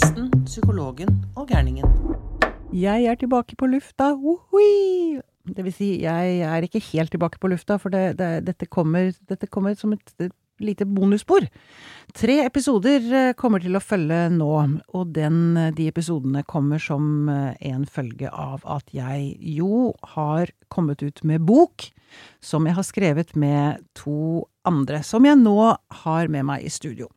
Presten, psykologen og gærningen. Jeg er tilbake på lufta, wohui! Det vil si, jeg er ikke helt tilbake på lufta, for det, det, dette, kommer, dette, kommer, som et, et lite bonusspor. Tre episoder eh, kommer til å følge nå, og den, de episodene kommer som eh, en følge av at jeg jo har kommet ut med bok, som jeg har skrevet med to andre, som jeg nå har med meg i studio.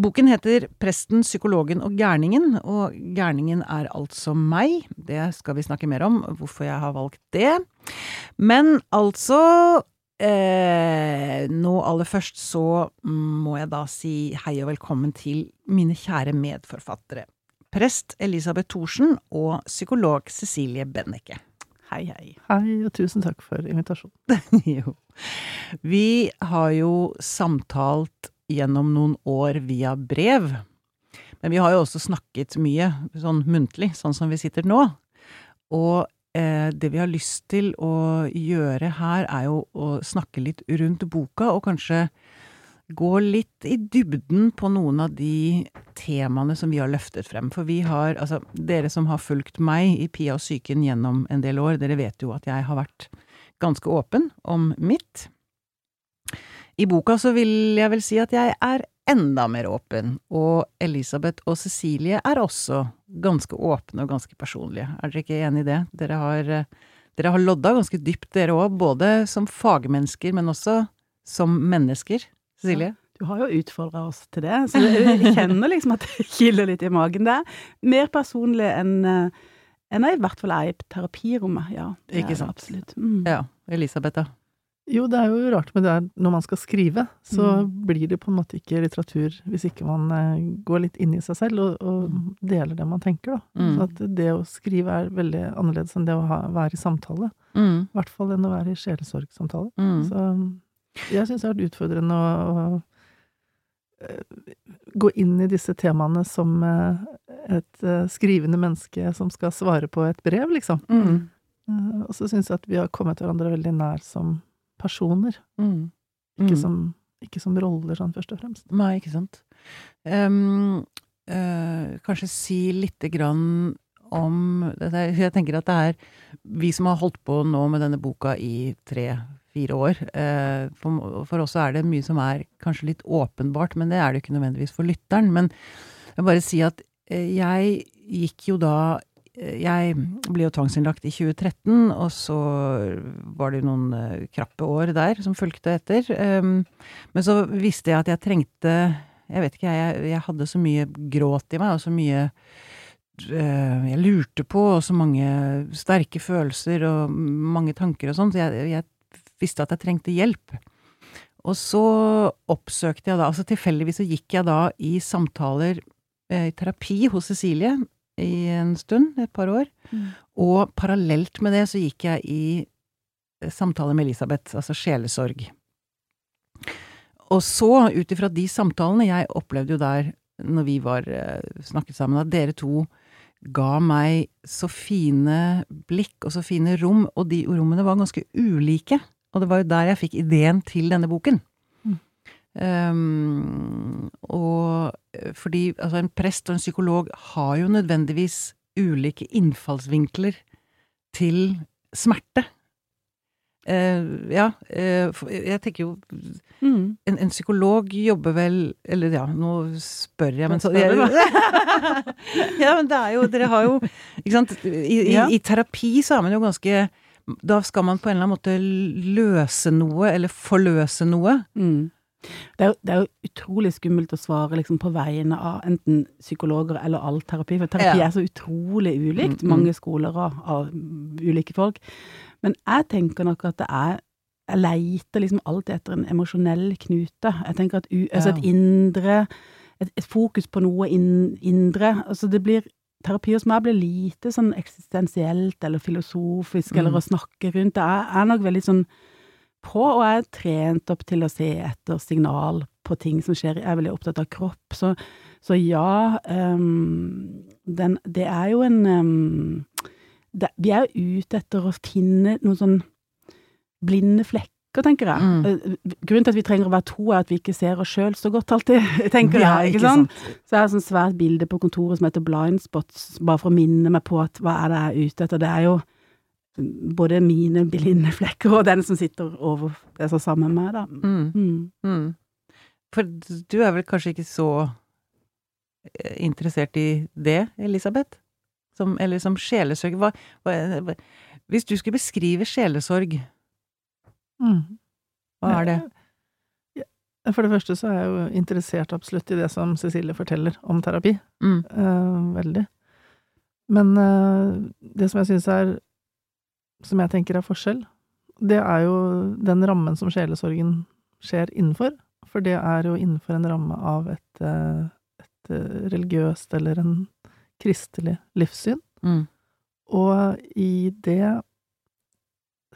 Boken heter Presten, psykologen og gærningen, og gærningen er altså meg. Det skal vi snakke mer om, hvorfor jeg har valgt det. Men altså eh, Nå aller først så må jeg da si hei og velkommen til mine kjære medforfattere. Prest Elisabeth Thorsen og psykolog Cecilie Benneke. Hei, hei. Hei, og tusen takk for invitasjonen. jo. Vi har jo samtalt gjennom noen år via brev. Men vi har jo også snakket mye sånn muntlig, sånn som vi sitter nå. Og eh, det vi har lyst til å gjøre her, er jo å snakke litt rundt boka, og kanskje gå litt i dybden på noen av de temaene som vi har løftet frem. For vi har, altså dere som har fulgt meg i Pia og psyken gjennom en del år, dere vet jo at jeg har vært ganske åpen om mitt. I boka så vil jeg vel si at jeg er enda mer åpen, og Elisabeth og Cecilie er også ganske åpne og ganske personlige. Er dere ikke enig i det? Dere har, dere har lodda ganske dypt, dere òg, både som fagmennesker, men også som mennesker. Cecilie? Ja. Du har jo utfordra oss til det, så jeg kjenner liksom at det kiler litt i magen der. Mer personlig enn enn jeg i hvert fall er i terapirommet, ja. Ikke sant. Absolutt. Mm. Ja. Elisabeth, da? Jo, det er jo rart med det her når man skal skrive, så mm. blir det på en måte ikke litteratur hvis ikke man eh, går litt inn i seg selv og, og mm. deler det man tenker, da. Mm. Så at det å skrive er veldig annerledes enn det å ha, være i samtale. Mm. I hvert fall enn å være i sjelesorgsamtale. Mm. Så jeg syns det har vært utfordrende å, å eh, gå inn i disse temaene som eh, et skrivende menneske som skal svare på et brev, liksom. Og så syns jeg at vi har kommet hverandre veldig nær som personer. Mm. Ikke, mm. Som, ikke, som, roller, sånn først og fremst. Nei, ikke sant. Um, uh, kanskje si lite grann om. Jeg tenker at det er vi som har holdt på nå med denne boka i tre-fire år. Uh, for, for oss er det mye som er kanskje litt åpenbart, men det er det ikke nødvendigvis for lytteren. Men jeg vil bare si at uh, jeg gikk jo da jeg ble jo tvangsinnlagt i 2013, og så var det jo noen uh, krappe år der som fulgte etter. Um, men så visste jeg at jeg trengte Jeg vet ikke, jeg, jeg hadde så mye gråt i meg, og så mye uh, jeg lurte på, og så mange sterke følelser og mange tanker og sånn, så jeg, jeg visste at jeg trengte hjelp. Og så oppsøkte jeg da, altså tilfeldigvis så gikk jeg da i samtaler, eh, i terapi hos Cecilie, i en stund, et par år. Mm. Og parallelt med det så gikk jeg i eh, samtale med Elisabeth, altså sjelesorg. Og så, ut ifra de samtalene Jeg opplevde jo der, når vi var eh, snakket sammen, at dere to ga meg så fine blikk og så fine rom, og de rommene var ganske ulike. Og det var jo der jeg fikk ideen til denne boken. Um, og fordi altså en prest og en psykolog har jo nødvendigvis ulike innfallsvinkler til smerte. Uh, ja, uh, jeg tenker jo mm. en, en, psykolog jobber vel Eller ja, nå spør jeg, men så jeg, Ja, men det er jo Dere har jo Ikke sant. I, ja. i, I, terapi så er man jo ganske Da skal man på en eller annen måte løse noe, eller forløse noe. Mm. Det er, jo, det er, jo, utrolig skummelt å svare liksom, på vegne av enten psykologer eller all terapi, for terapi ja. er så utrolig ulikt. Mm, mm. Mange skoler av, av, ulike folk. Men jeg tenker nok at det er Jeg leiter liksom alltid etter en emosjonell knute. Jeg tenker at u, altså et indre et, et fokus på noe in, indre. Altså det blir Terapi hos meg blir lite sånn eksistensielt eller filosofisk eller Mm. å snakke rundt. Det er, er nok veldig sånn på, og jeg er trent opp til å se etter signal på ting som skjer. Jeg er veldig opptatt av kropp, så, så ja um, den, Det er jo en um, det, Vi er jo ute etter å finne noen sånn blinde flekker, tenker jeg. Mm. Eh, Grunnen til at vi trenger å være to, er at vi ikke ser oss sjøl så godt alltid, tenker Ja, jeg. ikke sant? Så jeg har et sånt svært bilde på kontoret som heter blind spots, bare for å minne meg på at hva er det jeg er ute etter. Det er jo både mine blinde flekker og den som sitter over altså sammen med meg, da. Mm. Mm. Mm. For du er vel kanskje ikke så eh, interessert i det, Elisabeth? Som, eller som sjelesorg? Hva, hva, hva, hvis du skulle beskrive sjelesorg, Mm. hva er det? For det første så er jeg jo interessert absolutt i det som Cecilie forteller om terapi. Mm. Eh, veldig. Men eh, det som jeg syns er Som jeg tenker er forskjell, det er jo den rammen som sjelesorgen skjer innenfor. For det er jo innenfor en ramme av et, eh, et eh, religiøst eller en kristelig livssyn. Mm. Og i det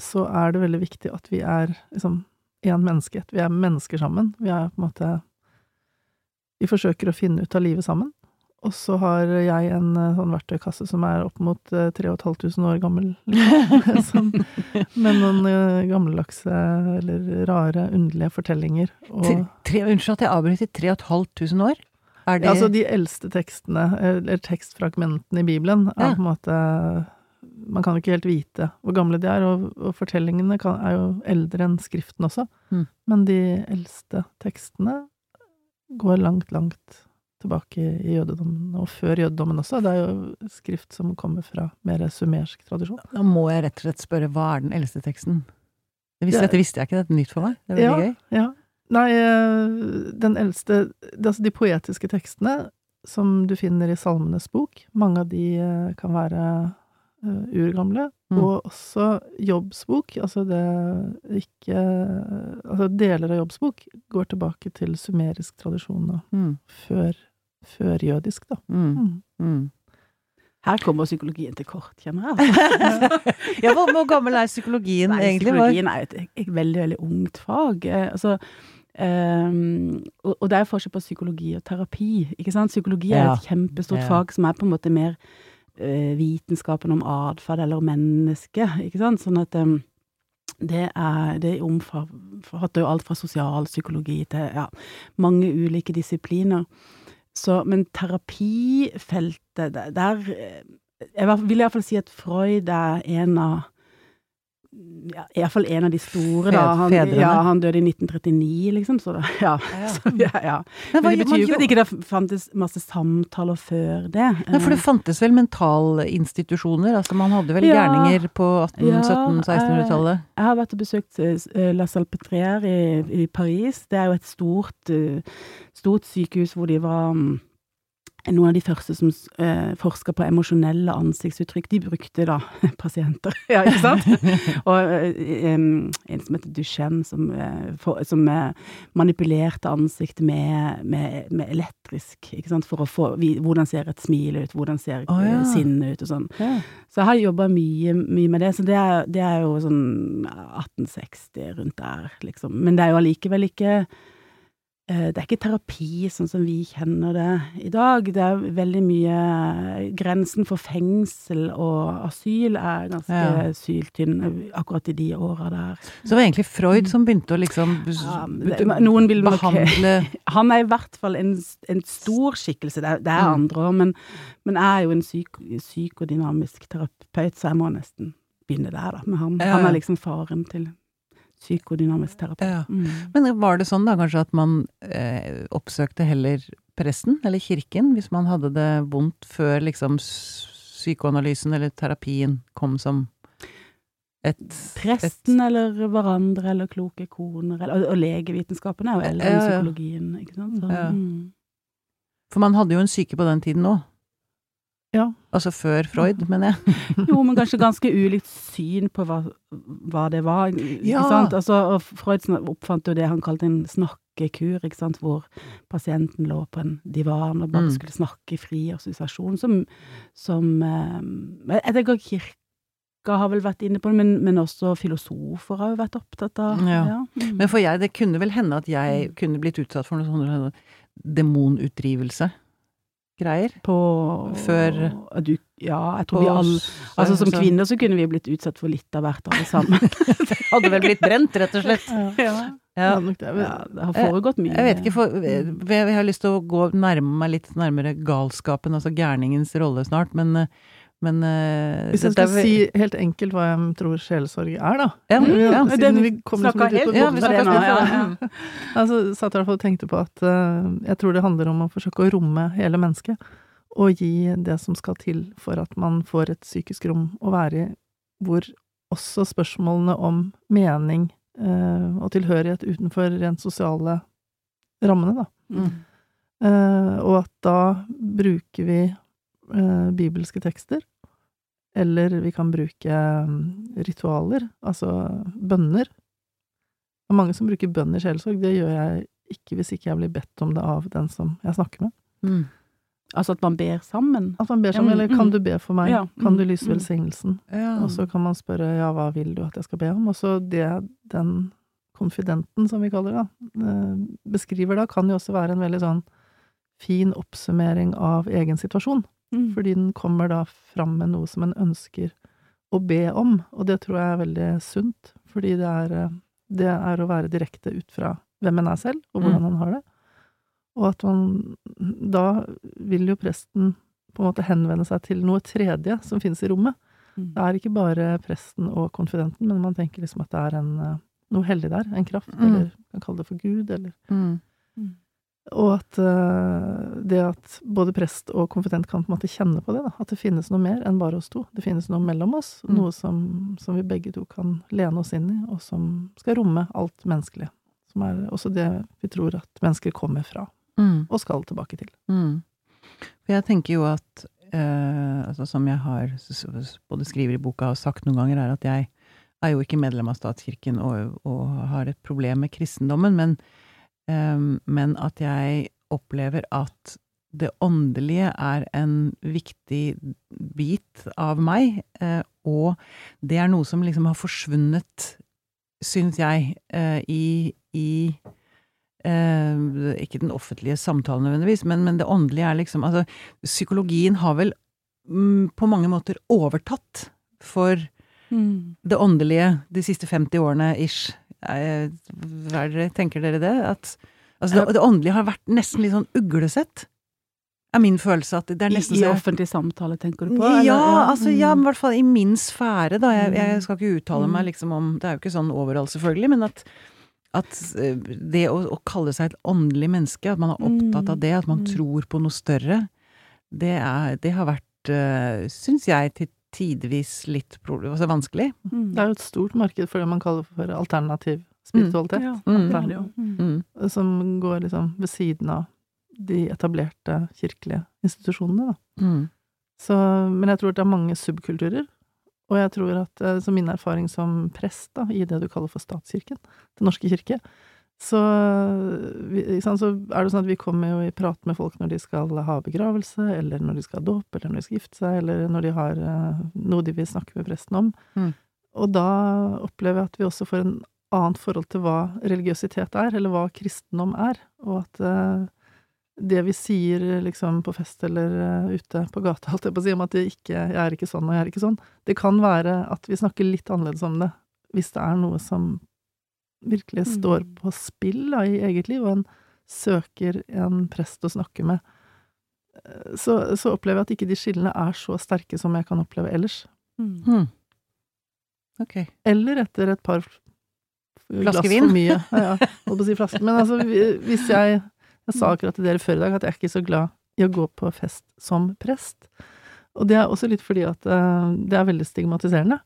så er det veldig viktig at vi er liksom én menneskehet. Vi er mennesker sammen. Vi er på en måte Vi forsøker å finne ut av livet sammen. Og så har jeg en eh, sånn verktøykasse som er opp mot eh, 3500 år gammel, liksom. med noen eh, gammeldagse eller rare, underlige fortellinger. Og Tre, tre, unnskyld at jeg avbryter. 3500 år? Er det ja, altså de eldste tekstene, eller tekstfragmentene i Bibelen, er Ja. på en måte Man kan jo ikke helt vite hvor gamle de er, og, og fortellingene kan, er jo eldre enn skriften også. Mm. Men de eldste tekstene går langt, langt tilbake i jødedommen, og før jødedommen også. Det er jo skrift som kommer fra mer sumersk tradisjon. Da må jeg rett og slett spørre, hva er den eldste teksten? Det visste, Det- dette visste jeg ikke, dette er nytt for meg. Det er veldig gøy. Ja. Nei, eh, den eldste det- Altså de poetiske tekstene som du finner i Salmenes bok, mange av de eh, kan være eh, urgamle. Mm. Og også Jobbs bok, altså det ikke Altså deler av Jobbs bok går tilbake til sumerisk tradisjon da, Mm. før, førjødisk, da. Mm. Mm. Mm. Her kommer psykologien til kort, kjenner jeg. Ja, hvor, hvor gammel er psykologien Nei, egentlig? Psykologien er jo et, et veldig, veldig ungt fag. Eh, altså, um, og, og det er forskjell på psykologi og terapi, ikke sant? Psykologi er et kjempestort Ja. fag som er på en måte mer uh, vitenskapen om atferd eller om mennesket, ikke sant? Sånn at um, det er Det omfatter jo alt fra sosialpsykologi til ja, mange ulike disipliner. Så, men terapifeltet, der, eh, Jeg vil iallfall si at Freud er en av ja, Iallfall en av de store, da. Han, ja, han døde i 1939, liksom, så da, ja. Ja. Så, ja. Men, Men det betyr jo ikke at det ikke fantes masse samtaler før det. Nei, for det fantes vel mentalinstitusjoner? Altså man hadde vel Ja. gærninger på 1800-, Ja, 1700-, 1600-tallet? Jeg har vært og besøkt eh, La Salpetrière i, i Paris. Det er jo et stort, eh, stort sykehus hvor de var mm, noen av de første som eh, forska på emosjonelle ansiktsuttrykk. De brukte da pasienter, ja, ikke sant? Og eh, en som heter Duchenne, som, eh, for, som eh, manipulerte ansiktet med, med, med elektrisk, ikke sant? For å få Hvordan ser et smil ut? Hvordan ser oh, ja. sinnet ut? Og sånn. Ja. Så jeg har jobba mye, mye med det, så det er, det er jo sånn 1860 rundt der, liksom. Men det er jo allikevel ikke det er ikke terapi sånn som vi kjenner det i dag. Det er veldig mye Grensen for fengsel og asyl er ganske Ja. syltynn akkurat i de åra der. Så det var egentlig Freud som begynte å liksom Ja, det- noen vil nok- behandle Han er i hvert fall en, en stor skikkelse, det er, det er Mm. andre òg, men, men jeg er jo en psyk, psykodynamisk terapeut, så jeg må nesten begynne der, da, med han. Ja. Han er liksom faren til psykodynamisk terapi. Ja. Mm. Men var det sånn da kanskje at man eh, oppsøkte heller presten eller kirken hvis man hadde det vondt før liksom psykoanalysen eller terapien kom som et Presten eller hverandre eller kloke koner, eller, og, og legevitenskapen er jo eldre enn psykologien, ikke sant. Så, Ja. mm. For man hadde jo en syke på den tiden òg. Ja. Altså før Freud, mener jeg. Jo, men kanskje ganske ulikt syn på hva, hva det var. Ja. Altså, og Freud oppfant jo det han kalte en snakkekur, hvor pasienten lå på en divan og bare Mm. skulle snakke i fri assosiasjon, som, som eh, Jeg tenker kirka har vel vært inne på det, men, men også filosofer har jo vært opptatt av Ja. Mm. Men for jeg, det kunne vel hende at jeg kunne blitt utsatt for noe sånn demonutdrivelse. Greier. på Før- du, Ja, jeg tror vi alle Altså Som kvinner så kunne vi blitt utsatt for litt av hvert, alle sammen. Hadde vel blitt brent, rett og slett. ja. Ja. Det. ja, det har foregått mye. Jeg vet ikke, for jeg, jeg har lyst til å gå nærme meg litt nærmere galskapen, altså gærningens rolle snart, men, eh, men uh, Hvis jeg skal vi... si helt enkelt hva jeg tror sjelesorg er, da. ja, Mm, ja. Siden vi kommer liksom litt ut helt på helt ja, ja. Altså, satt i hvert fall og tenkte på at uh, jeg tror det handler om å forsøke å romme hele mennesket. Og gi det som skal til for at man får et psykisk rom å være i, hvor også spørsmålene om mening uh, og tilhørighet utenfor rent sosiale rammene, da. Mm. Eh, og at da bruker vi bibelske tekster, eller vi kan bruke mm, ritualer, altså bønner. Det er mange som bruker bønn i sjelesorg, det gjør jeg ikke hvis ikke jeg blir bedt om det av den som jeg snakker med. Mm. Altså at man ber sammen. At man ber sammen, mm, eller kan mm. du be for meg, Ja, kan du lyse velsignelsen? Ja. Og så kan man spørre ja, hva vil du at jeg skal be om? Og så det den konfidenten, som vi kaller det, eh, beskriver da, kan jo også være en veldig sånn fin oppsummering av egen situasjon. Mm. Fordi den kommer da fram med noe som en ønsker å be om, og det tror jeg er veldig sunt, fordi det er, eh, det er å være direkte ut fra hvem en er selv, og hvordan Mm. en har det. Og at man Da vil jo presten på en måte henvende seg til noe tredje som finnes i rommet. Mm. Det er ikke bare presten og konfidenten, men man tenker liksom at det er en, eh, noe hellig der, en kraft, Mm. eller man kan kalle det for Gud, eller Mm. Og at eh, det at både prest og konfident kan på en måte kjenne på det, da. At det finnes noe mer enn bare oss to. Det finnes noe mellom oss. Mm. Noe som, som vi begge to kan lene oss inn i, og som skal romme alt menneskelig. Som er også det vi tror at mennesker kommer fra, Mm. og skal tilbake til. Mm. For jeg tenker jo at eh, altså Som jeg har både skriver i boka og sagt noen ganger, er at jeg er jo ikke medlem av statskirken og, og har et problem med kristendommen, men, men at jeg opplever at det åndelige er en viktig bit av meg, eh, og det er noe som liksom har forsvunnet, syns jeg, eh, i, i eh, ikke den offentlige samtalen nødvendigvis, men, men det åndelige er liksom Altså, psykologien har vel mm, på mange måter overtatt for Mm. det åndelige de siste 50 årene ish. Eh, Hva er dere, tenker dere det? At altså, det, det åndelige har vært nesten litt sånn uglesett. Er min følelse at det er nesten I i offentlig samtale, tenker du på? ja, eller? altså ja, Mm. men i hvert fall i min sfære, da. Jeg, Mm. jeg skal ikke uttale meg Mm. liksom om Det er jo ikke sånn overalt, selvfølgelig, men at, at eh, det å, å kalle seg et åndelig menneske, at man er opptatt av Mm. det, at man Mm. tror på noe større, det, er, det har vært, uh, syns jeg, til tidvis litt altså vanskelig. Mm. Det er jo et stort marked for det man kaller for alternativ spiritualitet. Ja, Mm. det er jo. Mm. Mm. Som går liksom ved siden av de etablerte kirkelige institusjonene, da. Mm. Så, men jeg tror at det er mange subkulturer. Og jeg tror at, eh, så min erfaring som prest da, i det du kaller for statskirken, Den norske kirke, så, sant, så er det sånn at vi kommer jo i prat med folk når de skal ha begravelse, eller når de skal ha dåp, eller når de skal gifte seg, eller når de har eh, noe de vil snakke med presten om. Mm. Og da opplever jeg at vi også får en annet forhold til hva religiøsitet er, eller hva kristendom er, og at eh, det vi sier liksom på fest eller eh, ute på gata, holdt jeg på å si, om at ikke, jeg er ikke sånn og jeg er ikke sånn, det kan være at vi snakker litt annerledes om det, hvis det er noe som virkelig Mm. står på spill da, i eget liv, og en søker en prest å snakke med, eh, så, så opplever jeg at ikke de skillene er så sterke som jeg kan oppleve ellers. Mm. Mm. Ok. Eller etter et par glass for mye. Ja, ja, holdt på å si flaske. Men altså, hvis jeg Jeg sa akkurat til dere før i dag at jeg er ikke så glad i å gå på fest som prest. Og det er også litt fordi at eh, det er veldig stigmatiserende.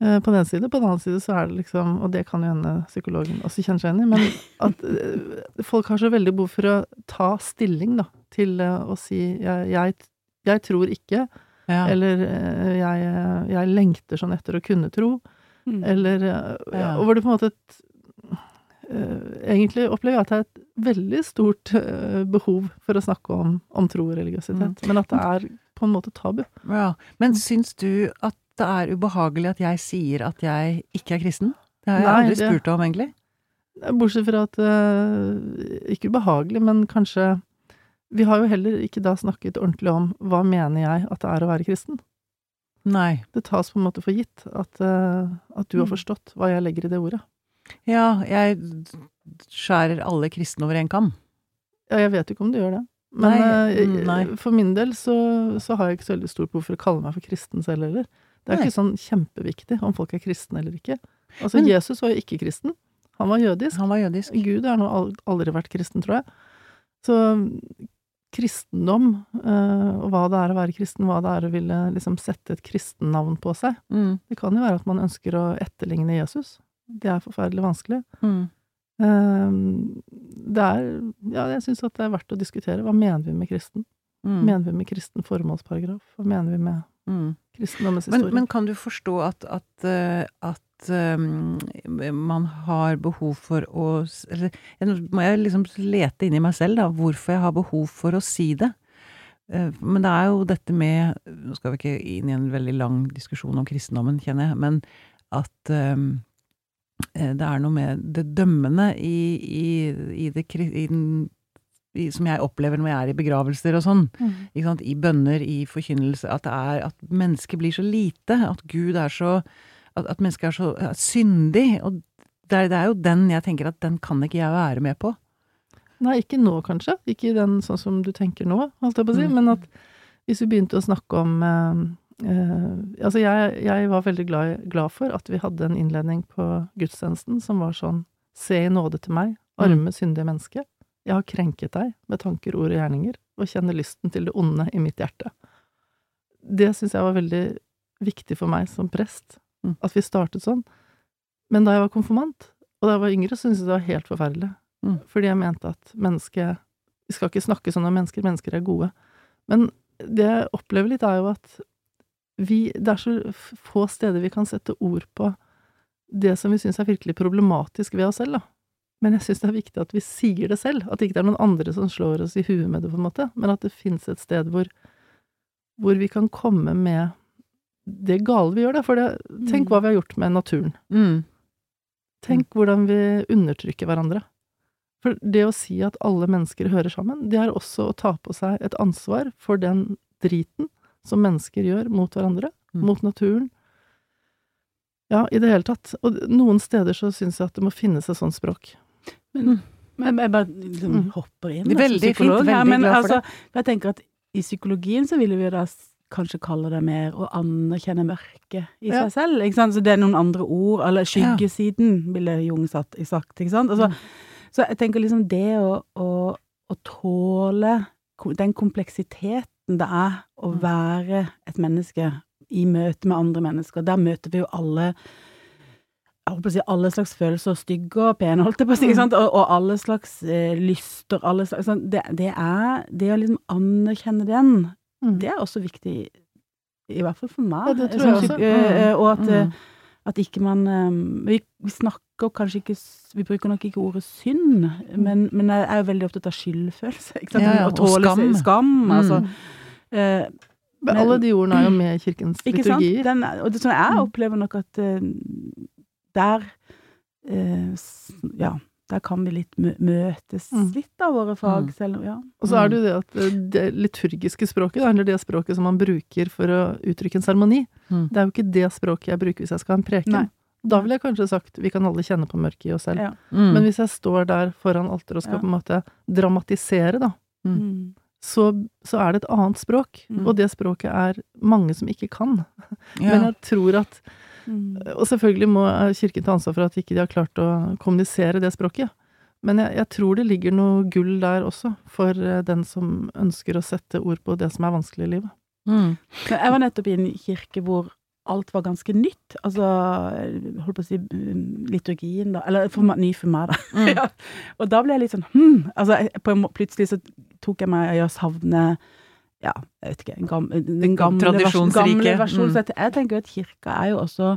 Eh, På den ene side. På den annen side så er det liksom, og det kan jo hende psykologen også kjenner seg igjen i, men at eh, folk har så veldig behov for å ta stilling, da, til eh, å si jeg, jeg, jeg tror ikke, Ja. eller jeg, jeg lengter sånn etter å kunne tro. Mm. Eller Ja. Og hvor det på en måte et, egentlig opplever jeg at det er et veldig stort eh, behov for å snakke om, om tro og religiøsitet, men at det er på en måte tabu. Ja. Men syns du at det er ubehagelig at jeg sier at jeg ikke er kristen? Det har jeg Nei, aldri spurt spurt om, egentlig. Bortsett fra at eh, Ikke ubehagelig, men kanskje Vi har jo heller ikke da snakket ordentlig om hva mener jeg at det er å være kristen. Nei. Det tas på en måte for gitt at, eh, at du har Mm. forstått hva jeg legger i det ordet. Ja, jeg skjærer alle kristne over en kam. Ja, jeg vet ikke om du gjør det. Men Nei, eh, mm, nei. for min del så, så har jeg ikke så veldig stort behov for å kalle meg for kristen selv heller. Det er Nei. ikke sånn kjempeviktig om folk er kristne eller ikke. Altså, Men- Jesus var jo ikke kristen. Han var jødisk. Han var jødisk. Gud har nå aldri vært kristen, tror jeg. Så kristendom, eh, og hva det er å være kristen, hva det er å ville liksom sette et kristennavn på seg Mm, Det kan jo være at man ønsker å etterligne Jesus. Det er forferdelig vanskelig. mm. Eh, det er Ja, jeg syns at det er verdt å diskutere. Hva mener vi med kristen? Mm. Mener vi med kristen formålsparagraf? Hva mener vi med Mm. kristendommens Men, historie? men kan du forstå at, at, eh, at um, man har behov for å Eller nå må jeg liksom lete inni meg selv, da, hvorfor jeg har behov for å si det. Uh, Men det er jo dette med Nå skal vi ikke inn i en veldig lang diskusjon om kristendommen, kjenner jeg, men at um, det er noe med det dømmende i, i, i det i den, som jeg opplever når jeg er i begravelser og sånn Mm. i bønner, i forkynnelse, at det er at mennesket blir så lite, at Gud er så At, at mennesket er så ja, syndig. Og det er, det er jo den jeg tenker at den kan ikke jeg være med på. Nei, ikke nå, kanskje. Ikke den sånn som du tenker nå, holdt jeg på å si. Mm. Men at hvis vi begynte å snakke om eh, eh, Altså, jeg, jeg var veldig glad, glad for at vi hadde en innledning på gudstjenesten som var sånn Se i nåde til meg, arme, syndige menneske. Jeg har krenket deg med tanker, ord og gjerninger, og kjenner lysten til det onde i mitt hjerte. Det syns jeg var veldig viktig for meg som prest, Mm. at vi startet sånn. Men da jeg var konfirmant, og da jeg var yngre, syntes jeg det var helt forferdelig. Mm. Fordi jeg mente at mennesket Vi skal ikke snakke sånn om mennesker, mennesker er gode. Men det jeg opplever litt, er jo at vi Det er så få steder vi kan sette ord på det som vi syns er virkelig problematisk ved oss selv, da. Men jeg syns det er viktig at vi sier det selv. At det ikke er noen andre som slår oss i huet med det, på en måte. Men at det fins et sted hvor, hvor vi kan komme med det gale vi gjør, da. For det, tenk hva vi har gjort med naturen. Mm. Tenk hvordan vi undertrykker hverandre. For det å si at alle mennesker hører sammen, det er også å ta på seg et ansvar for den driten som mennesker gjør mot hverandre, Mm. mot naturen. Ja, i det hele tatt. Og noen steder så syns jeg at det må finnes et sånt språk. Men, men jeg bare liksom Mm. hopper inn Det da, veldig fint, veldig men glad for altså, jeg tenker at i psykologien så ville vi da kanskje kalle det mer å anerkjenne mørket i Ja. seg selv, ikke sant? Så det er noen andre ord, eller skyggesiden, ville Jung satt, sagt, ikke sant? Altså, Mm. Så jeg tenker liksom det å, å, å tåle den kompleksiteten det er å Mm. være et menneske i møte med andre mennesker, der møter vi jo alle jeg håper å si alle slags følelser, stygge og pene, holdt jeg på å si, ikke sant? Og, og alle slags eh, lyster, alle slags sånn, det, det er Det å liksom anerkjenne den, Mm. det er også viktig, i hvert fall for meg. Ja, det tror Som jeg også. eh, eh, Og at, eh, Mm. at ikke man eh, vi, vi snakker kanskje ikke Vi bruker nok ikke ordet synd, men, men jeg er jo veldig opptatt av skyldfølelse. Ikke sant? Ja, ja, og tåle skam. skam Mm. altså. Eh, Men Men- alle de ordene er jo med i kirkens ikke sant? liturgier. Den, og det, sånn, jeg Mm. opplever nok at eh, der eh, Ja, der kan vi litt møtes Mm. litt av våre fag, Mm. selv om Ja. Og så er det jo det at eh, det liturgiske språket, eller det språket som man bruker for å uttrykke en seremoni, Mm. det er jo ikke det språket jeg bruker hvis jeg skal ha en preken. Nei. Da ville jeg kanskje sagt vi kan alle kjenne på mørket i oss selv. Ja. Mm. Men hvis jeg står der foran alteret og skal Ja. på en måte dramatisere, da, Mm. så, så er det et annet språk. Mm. Og det språket er mange som ikke kan. ja. Men jeg tror at Mm. Og selvfølgelig må Kirken ta ansvar for at ikke de har klart å kommunisere det språket. Men jeg, jeg tror det ligger noe gull der også, for eh, den som ønsker å sette ord på det som er vanskelig i livet. Mm. Jeg var nettopp i en kirke hvor alt var ganske nytt. Altså, holdt på å si um, liturgien, da. Eller for, ny for meg, da. Mm. ja. Og da ble jeg litt sånn hm. Altså, jeg, på plutselig så tok jeg meg i å savne ja, jeg vet ikke, en gam, den gamle, gamle versjonen. Mm. Så jeg, tenker jo at kirka er jo også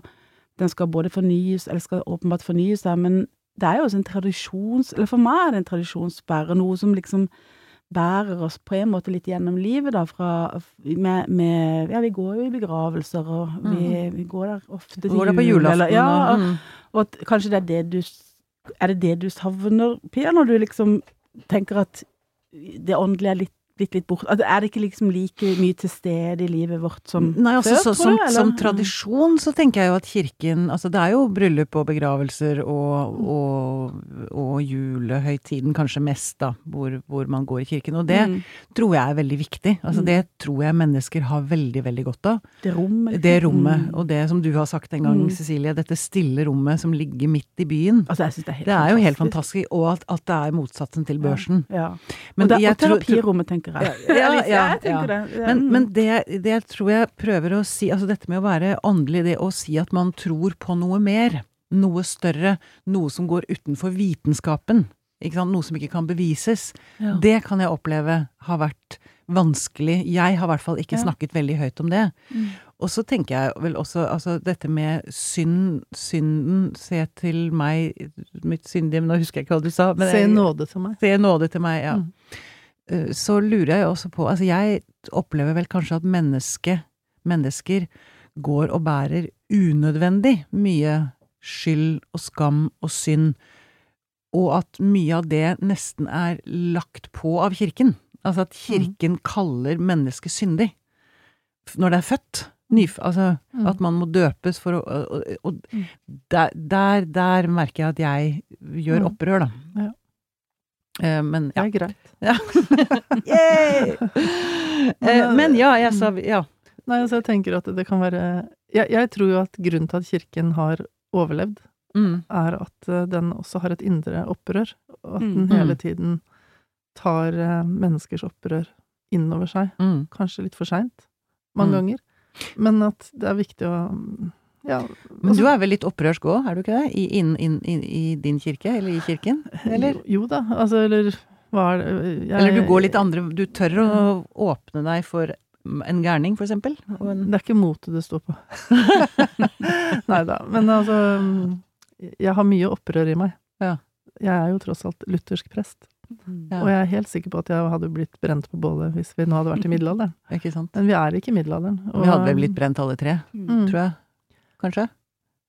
Den skal både fornyes, eller skal åpenbart fornye seg, men det er jo også en tradisjons... Eller for meg er det en tradisjonsbærer, noe som liksom bærer oss på en måte litt gjennom livet, da, fra med, med Ja, vi går jo i begravelser, og vi, vi går der ofte til Mm. Går der på julaften Ja, og og, mm. og at kanskje det er det du Er det det du savner, Pia, når du liksom tenker at det åndelige er litt, blitt litt bort altså, Er det ikke liksom like mye til stede i livet vårt som Nei, altså, før, så, tror som, du, eller? som tradisjon så tenker jeg jo at kirken Altså det er jo bryllup og begravelser og, og, og julehøytiden kanskje mest, da, hvor, hvor man går i kirken. Og det Mm. tror jeg er veldig viktig. Altså Mm. det tror jeg mennesker har veldig, veldig godt av. Det rommet. Det rommet, Mm. og det som du har sagt en gang, Mm. Cecilie, dette stille rommet som ligger midt i byen. Altså, jeg synes det er helt Det er jo helt fantastisk, og at, at det er motsatsen til børsen. Ja. Men og, det, jeg og terapirommet, tenker jeg. Ja, ja, ja, jeg tenker det. Men, men det, det tror jeg prøver å si, altså dette med å være åndelig, det å si at man tror på noe mer, noe større, noe som går utenfor vitenskapen, ikke sant, noe som ikke kan bevises, det kan jeg oppleve har vært vanskelig. Jeg har i hvert fall ikke snakket veldig høyt om det. Mm. Og så tenker jeg vel også, altså dette med synd, synden, se til meg, mitt syndige, men nå husker jeg ikke hva du sa. Men Se nåde til meg. Se nåde til meg, ja. Mm. Eh, Så lurer jeg også på Altså, jeg opplever vel kanskje at menneske, mennesker går og bærer unødvendig mye skyld og skam og synd, og at mye av det nesten er lagt på av kirken. Altså at kirken kaller mennesket syndig når det er født. Nyf, altså Mm. at man må døpes for å Og, og, og Mm. der, der, der merker jeg at jeg gjør Mm. opprør, da. Ja. Eh, ja. Det er greit. ja. Eh, men ja, jeg sa ja. Nei, altså jeg tenker at det kan være jeg, jeg tror jo at grunnen til at kirken har overlevd, Mm. er at eh, den også har et indre opprør, og at Mm. den hele tiden tar menneskers opprør innover seg. Mm. Kanskje litt for seint, mange Mm. ganger. Men at det er viktig å Ja. Men du er vel litt opprørsk òg, er du ikke det? I, in, in, in, I din kirke, eller i kirken? Eller? Jo, jo da, altså, eller hva er det jeg, Eller du går litt andre Du tør å åpne deg for en gærning, for eksempel? Og en, Det er ikke motet det står på. Nei da. Men altså Jeg har mye opprør i meg. Ja. Jeg er jo tross alt luthersk prest. Ja. Og jeg er helt sikker på at jeg hadde blitt brent på bålet hvis vi nå hadde vært i middelalderen. Men vi er ikke i middelalderen. Vi hadde vel blitt brent alle tre, Mm. tror jeg. Kanskje?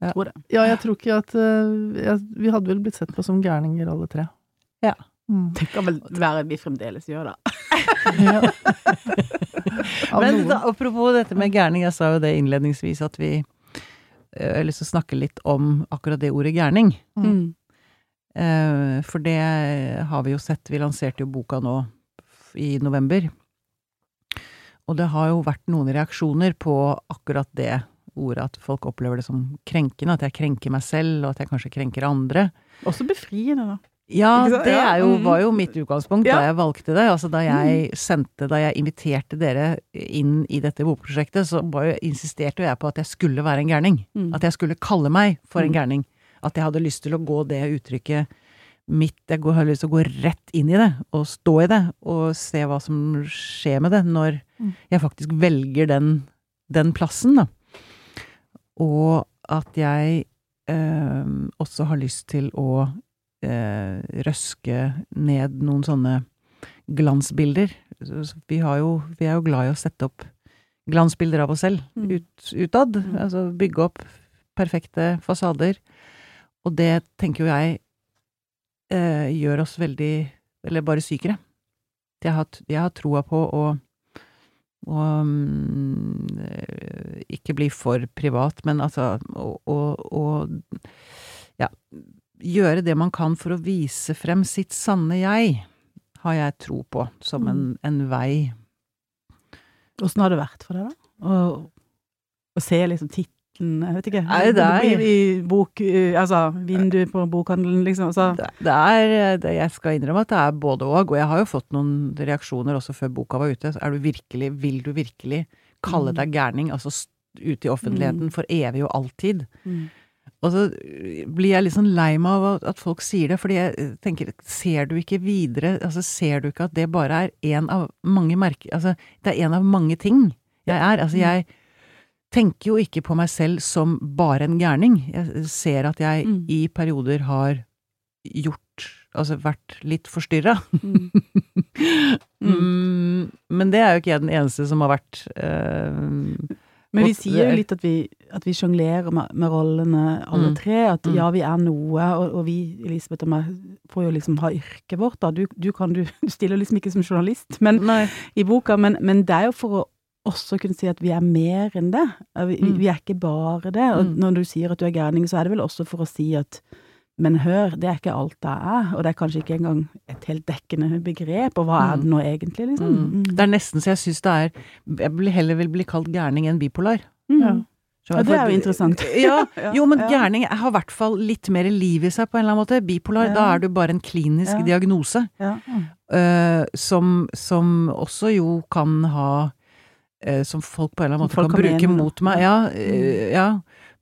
Tror det. Ja, jeg tror ikke at eh, jeg, Vi hadde vel blitt sett på som gærninger, alle tre. Ja. Mm. Det kan vel være vi fremdeles gjør, da. Ja. Men da, apropos dette med gærning, jeg sa jo det innledningsvis at vi eh, Jeg har lyst til å snakke litt om akkurat det ordet gærning. Mm. Eh, For det har vi jo sett, vi lanserte jo boka nå i november. Og det har jo vært noen reaksjoner på akkurat det ordet, at folk opplever det som krenkende, at jeg krenker meg selv, og at jeg kanskje krenker andre. Også befriende, da. Ja, det jo, mhm. var jo mitt utgangspunkt da jeg valgte det. Altså da jeg sendte, da jeg inviterte dere inn i dette bokprosjektet, så var jo, insisterte jeg på at jeg skulle være en gærning. Mm. At jeg skulle kalle meg for en Mm. gærning. At jeg hadde lyst til å gå det uttrykket mitt Jeg hadde lyst til å gå rett inn i det, og stå i det, og se hva som skjer med det, når Mm. jeg faktisk velger den, den plassen, da. Og at jeg eh, også har lyst til å eh, røske ned noen sånne glansbilder. Vi, har jo, vi er jo glad i å sette opp glansbilder av oss selv Mm. ut, utad. Mm. Altså bygge opp perfekte fasader. Og det tenker jo jeg eh, gjør oss veldig Eller bare sykere. Jeg har, jeg har troa på å mm, eh, ikke bli for privat, men altså å, ja, gjøre det man kan for å vise frem sitt sanne jeg, har jeg tro på som en, en vei. Åssen har det vært for deg, da? Å, å se liksom tittelen Jeg vet ikke. Nei, det er- I, bok... Altså, vindu på bokhandelen, liksom. Altså. Det, det er det, Jeg skal innrømme at det er både og, og jeg har jo fått noen reaksjoner også før boka var ute. Er du virkelig, vil du virkelig kalle Mm. deg gærning, altså ute i offentligheten for evig og alltid? Mm. Og så blir jeg litt sånn lei meg av at- folk sier det, fordi jeg tenker, ser du ikke videre, altså ser du ikke at det bare er en av mange merker, altså det er en av mange ting jeg er, altså jeg tenker jo ikke på meg selv som bare en gærning, jeg ser at jeg Mm. i perioder har gjort Altså vært litt forstyrra. Mm. Mm. Men det er jo ikke jeg den eneste som har vært eh, Men vi sier jo litt at vi, at vi sjonglerer med, med rollene alle Mm. tre. At Mm. ja, vi er noe, og, og vi, Elisabeth og meg, får jo liksom ha yrket vårt, da. Du, du kan du, du stiller liksom ikke som journalist men, i boka, men, men det er jo for å også kunne si at vi er mer enn det. Vi, Mm. vi er ikke bare det. Og Mm. når du sier at du er gærning, så er det vel også for å si at men hør, det er ikke alt det er, og det er kanskje ikke engang et helt dekkende begrep, og hva er det nå egentlig, liksom? Mm. Det er nesten så jeg syns det er Jeg vil heller vil bli kalt gærning enn bipolar. Mm. Ja. Ja, det er jo interessant. Ja, jo, men ja. gærning har i hvert fall litt mer liv i seg på en eller annen måte. Bipolar, Ja. da er du bare en klinisk Ja. diagnose. Ja. eh, som, som også jo kan ha Som folk på en eller annen måte folk kan bruke mene, mot meg. Ja, eh, ja.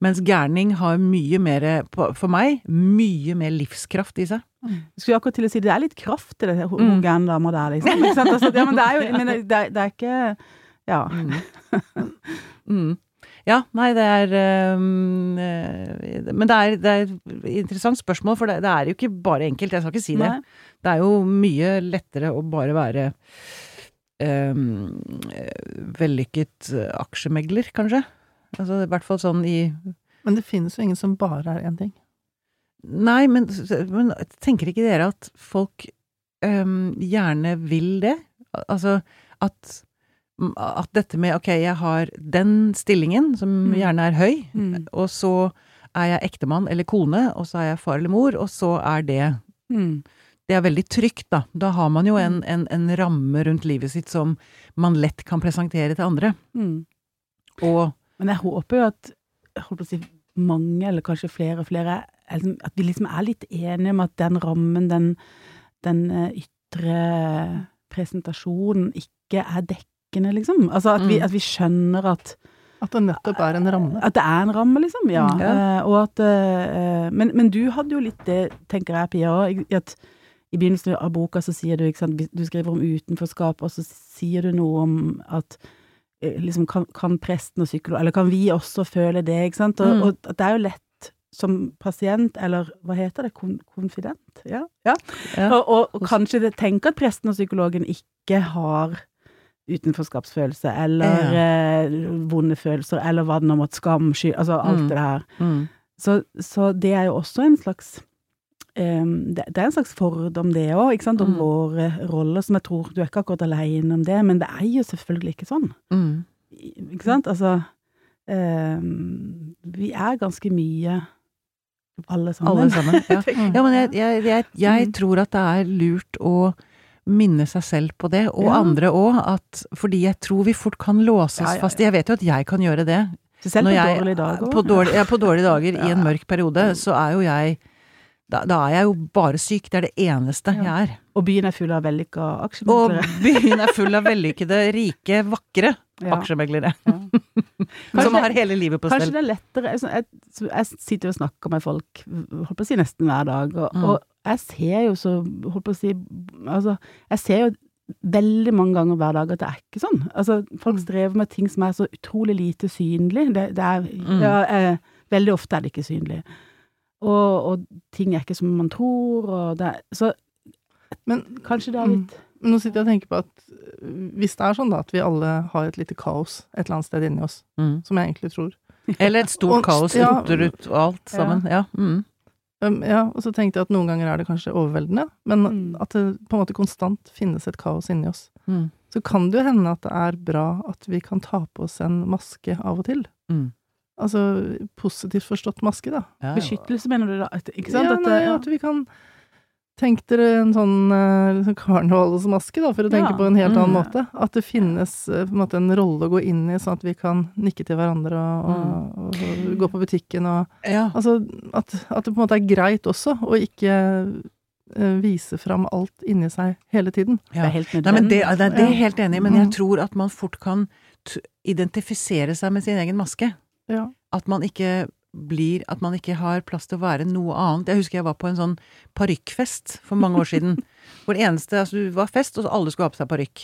Mens gærning har mye mer, for meg, mye mer livskraft i seg. Jeg skulle akkurat til å si det er litt kraft i det Mm. hun gærne dama der, liksom. Ikke sant? Altså, ja, men det er jo men det, er, det er ikke Ja. Mm. Ja, nei, det er eh, Men det er, det er et interessant spørsmål, for det, det er jo ikke bare enkelt. Jeg skal ikke si det. Nei. Det er jo mye lettere å bare være eh, vellykket eh, aksjemegler, kanskje. Altså i hvert fall sånn i Men det finnes jo ingen som bare er én ting. Nei, men, men tenker ikke dere at folk ehm, gjerne vil det? Altså at at dette med ok, jeg har den stillingen, som Mm. gjerne er høy, Mm. og så er jeg ektemann eller kone, og så er jeg far eller mor, og så er det Mm. Det er veldig trygt, da. Da har man jo en, en, en ramme rundt livet sitt som man lett kan presentere til andre. Mm. Og Men jeg håper jo at holdt på å si, mange, eller kanskje flere og flere, er liksom, at vi liksom er litt enige om at den rammen, den, den eh, ytre presentasjonen, ikke er dekkende, liksom. Altså at vi, Mm. at vi skjønner at At det nettopp er en ramme. At det er en ramme, liksom. Ja. Mm, ja. Uh, og at uh, men, men du hadde jo litt det, tenker jeg, Pia, i- at i begynnelsen av boka så sier du, ikke sant, du skriver om utenforskap, og så sier du noe om at eh, liksom kan, kan presten og psykolog, eller kan vi også føle det, ikke sant? Og, Mm. og det er jo lett som pasient, eller hva heter det, kon konfident? Ja. ja. Ja. Og, og, og kanskje tenke at presten og psykologen ikke har utenforskapsfølelse, eller eh, vonde følelser, eller hva det nå måtte, skam, skyld, altså alt Mm. det her. mm, Så, så det er jo også en slags det, det er en slags fordom, det òg, om Mm. våre roller, som jeg tror Du er ikke akkurat alene om det, men det er jo selvfølgelig ikke sånn. mm. Ikke sant? Altså em, Vi er ganske mye, alle sammen. Alle sammen. Ja. Ja, men jeg, jeg, jeg, jeg Mm. tror at det er lurt å minne seg selv på det, og Ja. andre òg, fordi jeg tror vi fort kan låse oss Ja, fast. Jeg vet jo at jeg kan gjøre det. Selv på dårlige dager. På dårlige, på dårlige dager i en mørk periode, så er jo jeg da, da er jeg jo bare syk. Det er det eneste Ja. jeg er. Og byen er full av vellykka Og byen er full av vellykkede, rike, vakre Ja. aksjemeglere. Ja. Som har hele livet på Kanskje det er lettere jeg, jeg sitter jo og snakker med folk holdt på å si nesten hver dag, og, Mm. og jeg ser jo så holdt på å si Altså, jeg ser jo veldig mange ganger hver dag at det er ikke sånn. Altså, folk strever med ting som er så utrolig lite synlig. Det, det er Mm. ja, eh, Veldig ofte er det ikke synlig. Og, og ting er ikke som man tror, og det er Så Men kanskje det er litt litt nå sitter jeg og tenker på at øh, hvis det er sånn da, at vi alle har et lite kaos et eller annet sted inni oss, Mm. som jeg egentlig tror Eller et stort Og- kaos ja. ut og alt sammen. Ja. Mm. um, Ja, og så tenkte jeg at noen ganger er det kanskje overveldende, men Mm. at det på en måte konstant finnes et kaos inni oss. Mm. Så kan det jo hende at det er bra at vi kan ta på oss en maske av og til. Mm. Altså positivt forstått maske, da. Ja, ja. Beskyttelse, mener du da? Ikke sant? Ja, At, nei, ja. at vi kan Tenk dere en sånn liksom karnevalsmaske, da, for å tenke Ja. på en helt annen Mm. måte. At det finnes eh, på en måte en rolle å gå inn i, sånn at vi kan nikke til hverandre og, og, og, og gå på butikken og Ja. Altså at, at det på en måte er greit også, å ikke eh, vise fram alt inni seg hele tiden. Det er helt Nei, men det, det, det er helt enig i, men jeg Mm. tror at man fort kan t identifisere seg med sin egen maske. Ja. At man ikke blir At man ikke har plass til å være noe annet. Jeg husker jeg var på en sånn parykkfest for mange år siden. hvor det eneste Altså, det var fest, og alle skulle ha på seg parykk.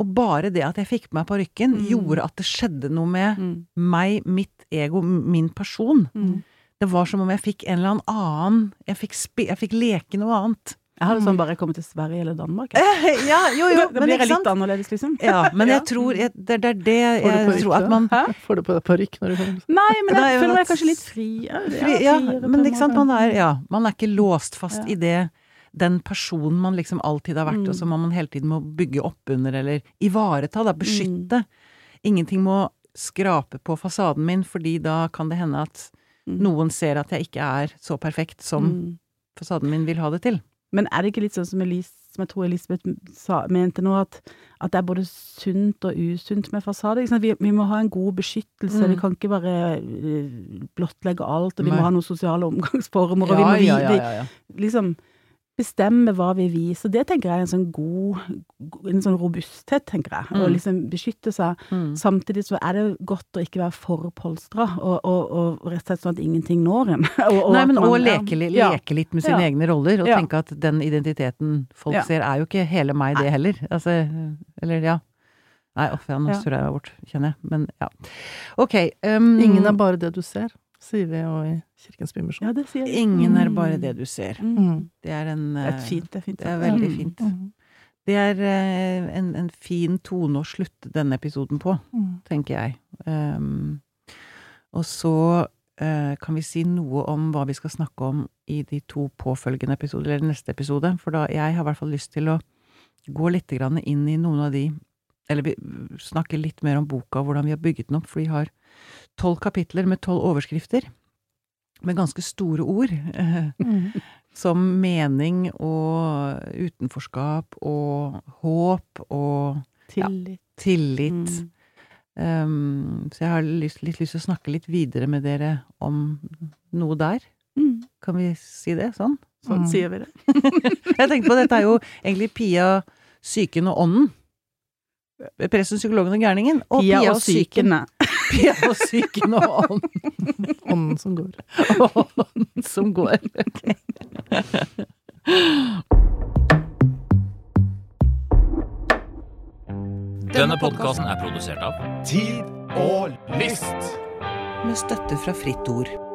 Og bare det at jeg fikk på meg parykken, Mm. gjorde at det skjedde noe med Mm. meg, mitt ego, min person. Mm. Det var som om jeg fikk en eller annen Jeg fikk, jeg fikk leke noe annet. Jeg hadde sånn bare kommet til Sverige eller Danmark. Eh, ja, jo, jo, Da men blir jeg litt sant? annerledes, liksom. Ja, men jeg tror jeg, det, det er det jeg parykk tror at man man Får du på deg parykk når du kommer? Nei, men Nei, jeg men føler meg kanskje litt fri. Ja, Fri, ja, men ikke sant, man er, ja, man er ikke låst fast Ja. i det den personen man liksom alltid har vært, Mm. og som man hele tiden må bygge opp under, eller ivareta, da, beskytte. Ingenting må skrape på fasaden min, fordi da kan det hende at Mm. noen ser at jeg ikke er så perfekt som Mm. fasaden min vil ha det til. Men er det ikke litt sånn som, Elis, som jeg tror Elisabeth sa, mente nå, at, at det er både sunt og usunt med fasade? Vi, vi må ha en god beskyttelse, Mm. vi kan ikke bare eh, blottlegge alt, og vi Nei. må ha noen sosiale omgangsformer, og vi må vi, ja. ja, liksom bestemme hva vi viser. Det tenker jeg er en sånn god, en sånn robusthet, tenker jeg. Å Mm. liksom beskytte seg. Mm. Samtidig så er det godt å ikke være for polstra, og, og, og rett og slett sånn at ingenting når en. og, og Nei, men òg leke, Ja. leke litt med sine Ja. egne roller, og Ja. tenke at den identiteten folk Ja. ser, er jo ikke hele meg, det heller. Altså, eller ja. Nei, uff, ja, nå surrer jeg bort, kjenner jeg. Men ja. Ok. um, Ingen er bare det du ser, sier vi jo i Kirkens Bymisjon. Ja, det sier jeg. ingen er Mm. bare det du ser. Mm. Det er en Det er eh, et fint, det er fint. Det er veldig Mm. fint. Mm. Det er eh, en, en fin tone å slutte denne episoden på, Mm. tenker jeg. Um, og så uh, kan vi si noe om hva vi skal snakke om i de to påfølgende episoder, eller neste episode. For da, jeg har i hvert fall lyst til å gå litt grann inn i noen av de Eller snakke litt mer om boka, hvordan vi har bygget den opp. For vi har tolv kapitler med tolv overskrifter. Med ganske store ord. eh, Mm. som mening og utenforskap og håp og Tillit. tillit. Mm. Um, så jeg har lyst, litt lyst til å snakke litt videre med dere om noe der. Mm. Kan vi si det sånn? Sånn Mm. sier vi det. Jeg tenkte på dette er jo egentlig Pia, psyken og ånden. Presten, psykologen og gærningen. Og Pia og Pia og psyken og ånden Ånden som går. ånden som går. Denne podkasten er produsert av Tid og lyst. Med støtte fra Fritt Ord.